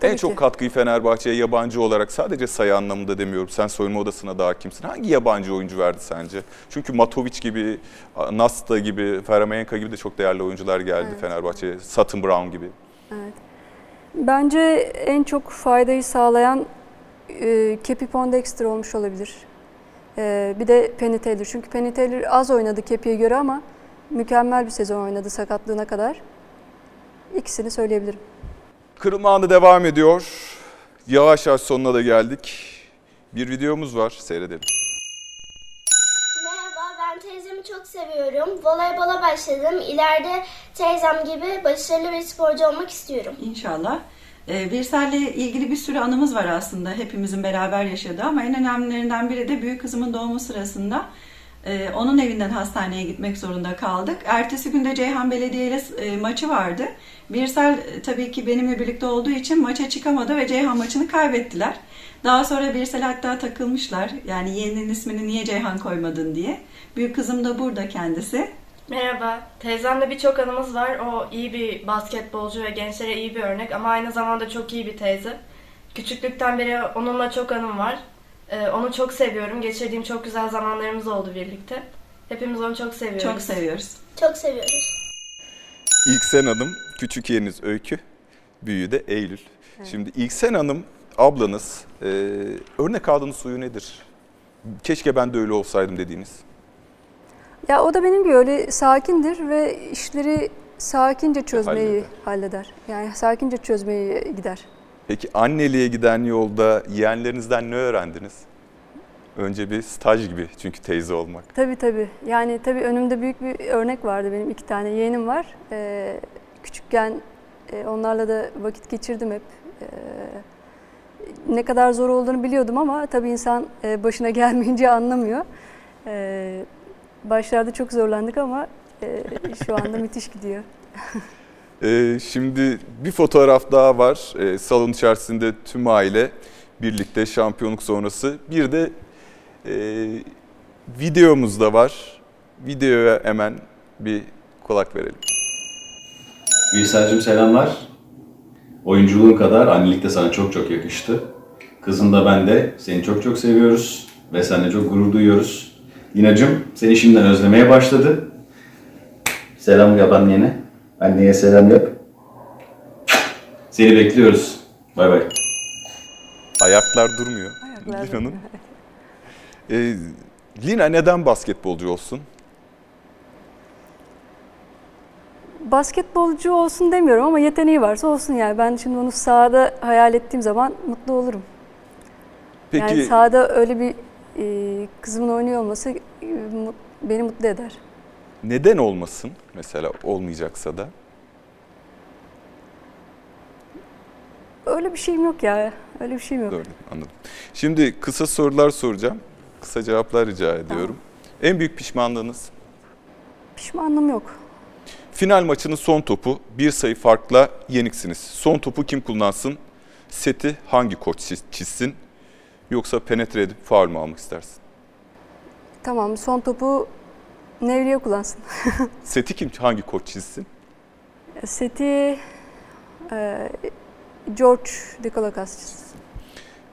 Tabii en çok ki. katkıyı Fenerbahçe'ye yabancı olarak sadece sayı anlamında demiyorum. Sen soyunma odasına daha kimsin? Hangi yabancı oyuncu verdi sence? Çünkü Matovic gibi, Nasta gibi, Ferhamenka gibi de çok değerli oyuncular geldi Evet. Fenerbahçe'ye. Sutton Brown gibi. Evet. Bence en çok faydayı sağlayan e, Kepi Pondexter olmuş olabilir. E, bir de Penny Taylor. Çünkü Penny Taylor az oynadı Kepi'ye göre ama mükemmel bir sezon oynadı sakatlığına kadar. İkisini söyleyebilirim. Kırılma anı devam ediyor. Yavaş yavaş sonuna da geldik. Bir videomuz var, seyredelim. Merhaba, ben teyzemi çok seviyorum. Voleybola başladım. İleride teyzem gibi başarılı bir sporcu olmak istiyorum. İnşallah. Ee, Birsel'le ilgili bir sürü anımız var aslında hepimizin beraber yaşadığı ama en önemlilerinden biri de büyük kızımın doğumu sırasında e, onun evinden hastaneye gitmek zorunda kaldık. Ertesi günde Ceyhan Belediye ile e, maçı vardı. Birsel e, tabii ki benimle birlikte olduğu için maça çıkamadı ve Ceyhan maçını kaybettiler. Daha sonra Birsel hatta takılmışlar. Yani yeğenin ismini niye Ceyhan koymadın diye. Büyük kızım da burada kendisi. Merhaba. Teyzemle birçok anımız var. O iyi bir basketbolcu ve gençlere iyi bir örnek ama aynı zamanda çok iyi bir teyze. Küçüklükten beri onunla çok anım var. Ee, onu çok seviyorum. Geçirdiğim çok güzel zamanlarımız oldu birlikte. Hepimiz onu çok seviyoruz. Çok seviyoruz. Çok seviyoruz. İlksen Hanım, küçük yeğeniz Öykü, büyüğü de Eylül. Şimdi İlksen Hanım, ablanız, e, örnek aldığınız suyu nedir? Keşke ben de öyle olsaydım dediğiniz. Ya o da benim gibi öyle sakindir ve işleri sakince çözmeyi Halleder. halleder. Yani sakince çözmeyi gider. Peki anneliğe giden yolda yeğenlerinizden ne öğrendiniz? Önce bir staj gibi çünkü teyze olmak. Tabii tabii. Yani tabii önümde büyük bir örnek vardı benim. iki tane yeğenim var. Ee, küçükken e, onlarla da vakit geçirdim hep. Ee, ne kadar zor olduğunu biliyordum ama tabii insan e, başına (laughs) gelmeyince anlamıyor. Ee, başlarda çok zorlandık ama e, şu anda müthiş gidiyor. (laughs) Ee, şimdi bir fotoğraf daha var. Ee, salon içerisinde tüm aile birlikte şampiyonluk sonrası. Bir de e, videomuz da var. Videoya hemen bir kulak verelim. Gülsel'cim selamlar. Oyunculuğun kadar annelik de sana çok çok yakıştı. Kızın da ben de seni çok çok seviyoruz ve seninle çok gurur duyuyoruz. Lina'cım seni şimdiden özlemeye başladı. Selam yap annene. Anneye selam yap. Seni bekliyoruz. Bay bay. Ayaklar durmuyor. Ayaklar Lina'nın. Ee, Lina neden basketbolcu olsun? Basketbolcu olsun demiyorum ama yeteneği varsa olsun yani. Ben şimdi onu sahada hayal ettiğim zaman mutlu olurum. Peki Yani sahada öyle bir e, kızımın oynuyor olması e, mut- beni mutlu eder. Neden olmasın mesela olmayacaksa da? Öyle bir şeyim yok ya. Öyle bir şeyim yok. Doğru anladım. Şimdi kısa sorular soracağım. Kısa cevaplar rica ediyorum. En büyük pişmanlığınız? Pişmanlığım yok. Final maçının son topu bir sayı farkla yeniksiniz. Son topu kim kullansın? Seti hangi koç çiz- çizsin? Yoksa penetre edip faul mü almak istersin? Tamam son topu Nevriye kullansın. (laughs) Seti kim hangi koç çizsin? Seti e, George Dikolakas çizsin.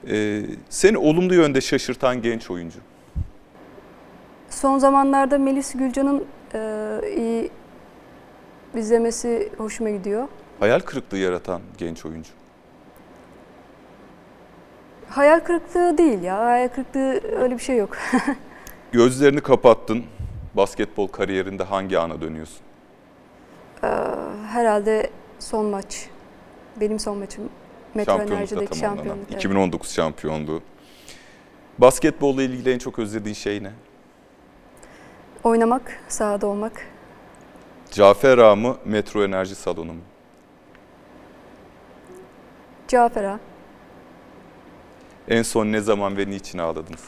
Ee, seni olumlu yönde şaşırtan genç oyuncu. Son zamanlarda Melis Gülcan'ın e, iyi izlemesi hoşuma gidiyor. Hayal kırıklığı yaratan genç oyuncu. Hayal kırıklığı değil ya. Hayal kırıklığı öyle bir şey yok. (laughs) Gözlerini kapattın. Basketbol kariyerinde hangi ana dönüyorsun? Ee, herhalde son maç. Benim son maçım. Metro Enerji'deki şampiyonluk. evet. 2019 şampiyonluğu. Basketbolla ilgili en çok özlediğin şey ne? Oynamak, sahada olmak. Cafer Ağa mı, Metro Enerji Salonu mu? Cafer Ağa. En son ne zaman ve niçin ağladınız?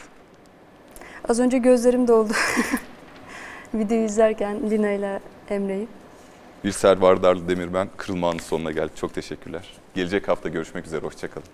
Az önce gözlerim doldu. (laughs) Videoyu izlerken Lina ile Emre'yi. Bir Servar Darlı Demir ben. Kırılma Anı sonuna geldik. Çok teşekkürler. Gelecek hafta görüşmek üzere. Hoşçakalın.